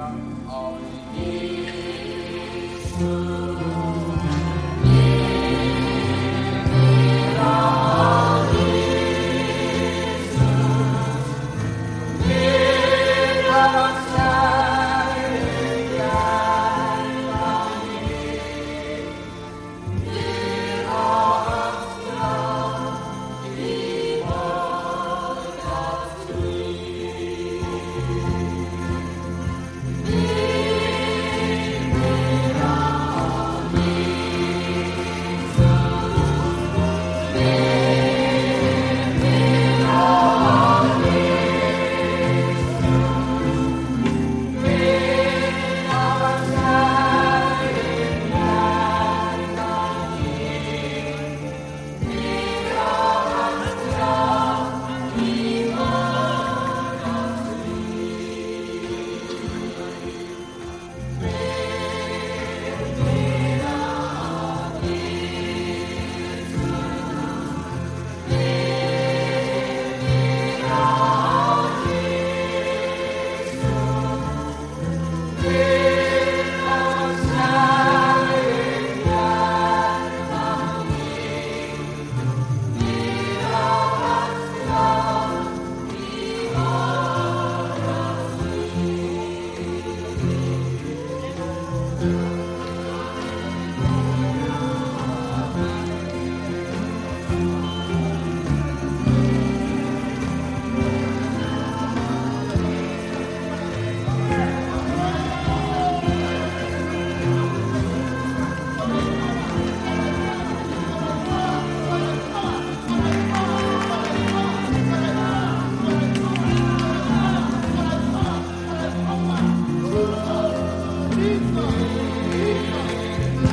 Vater, aus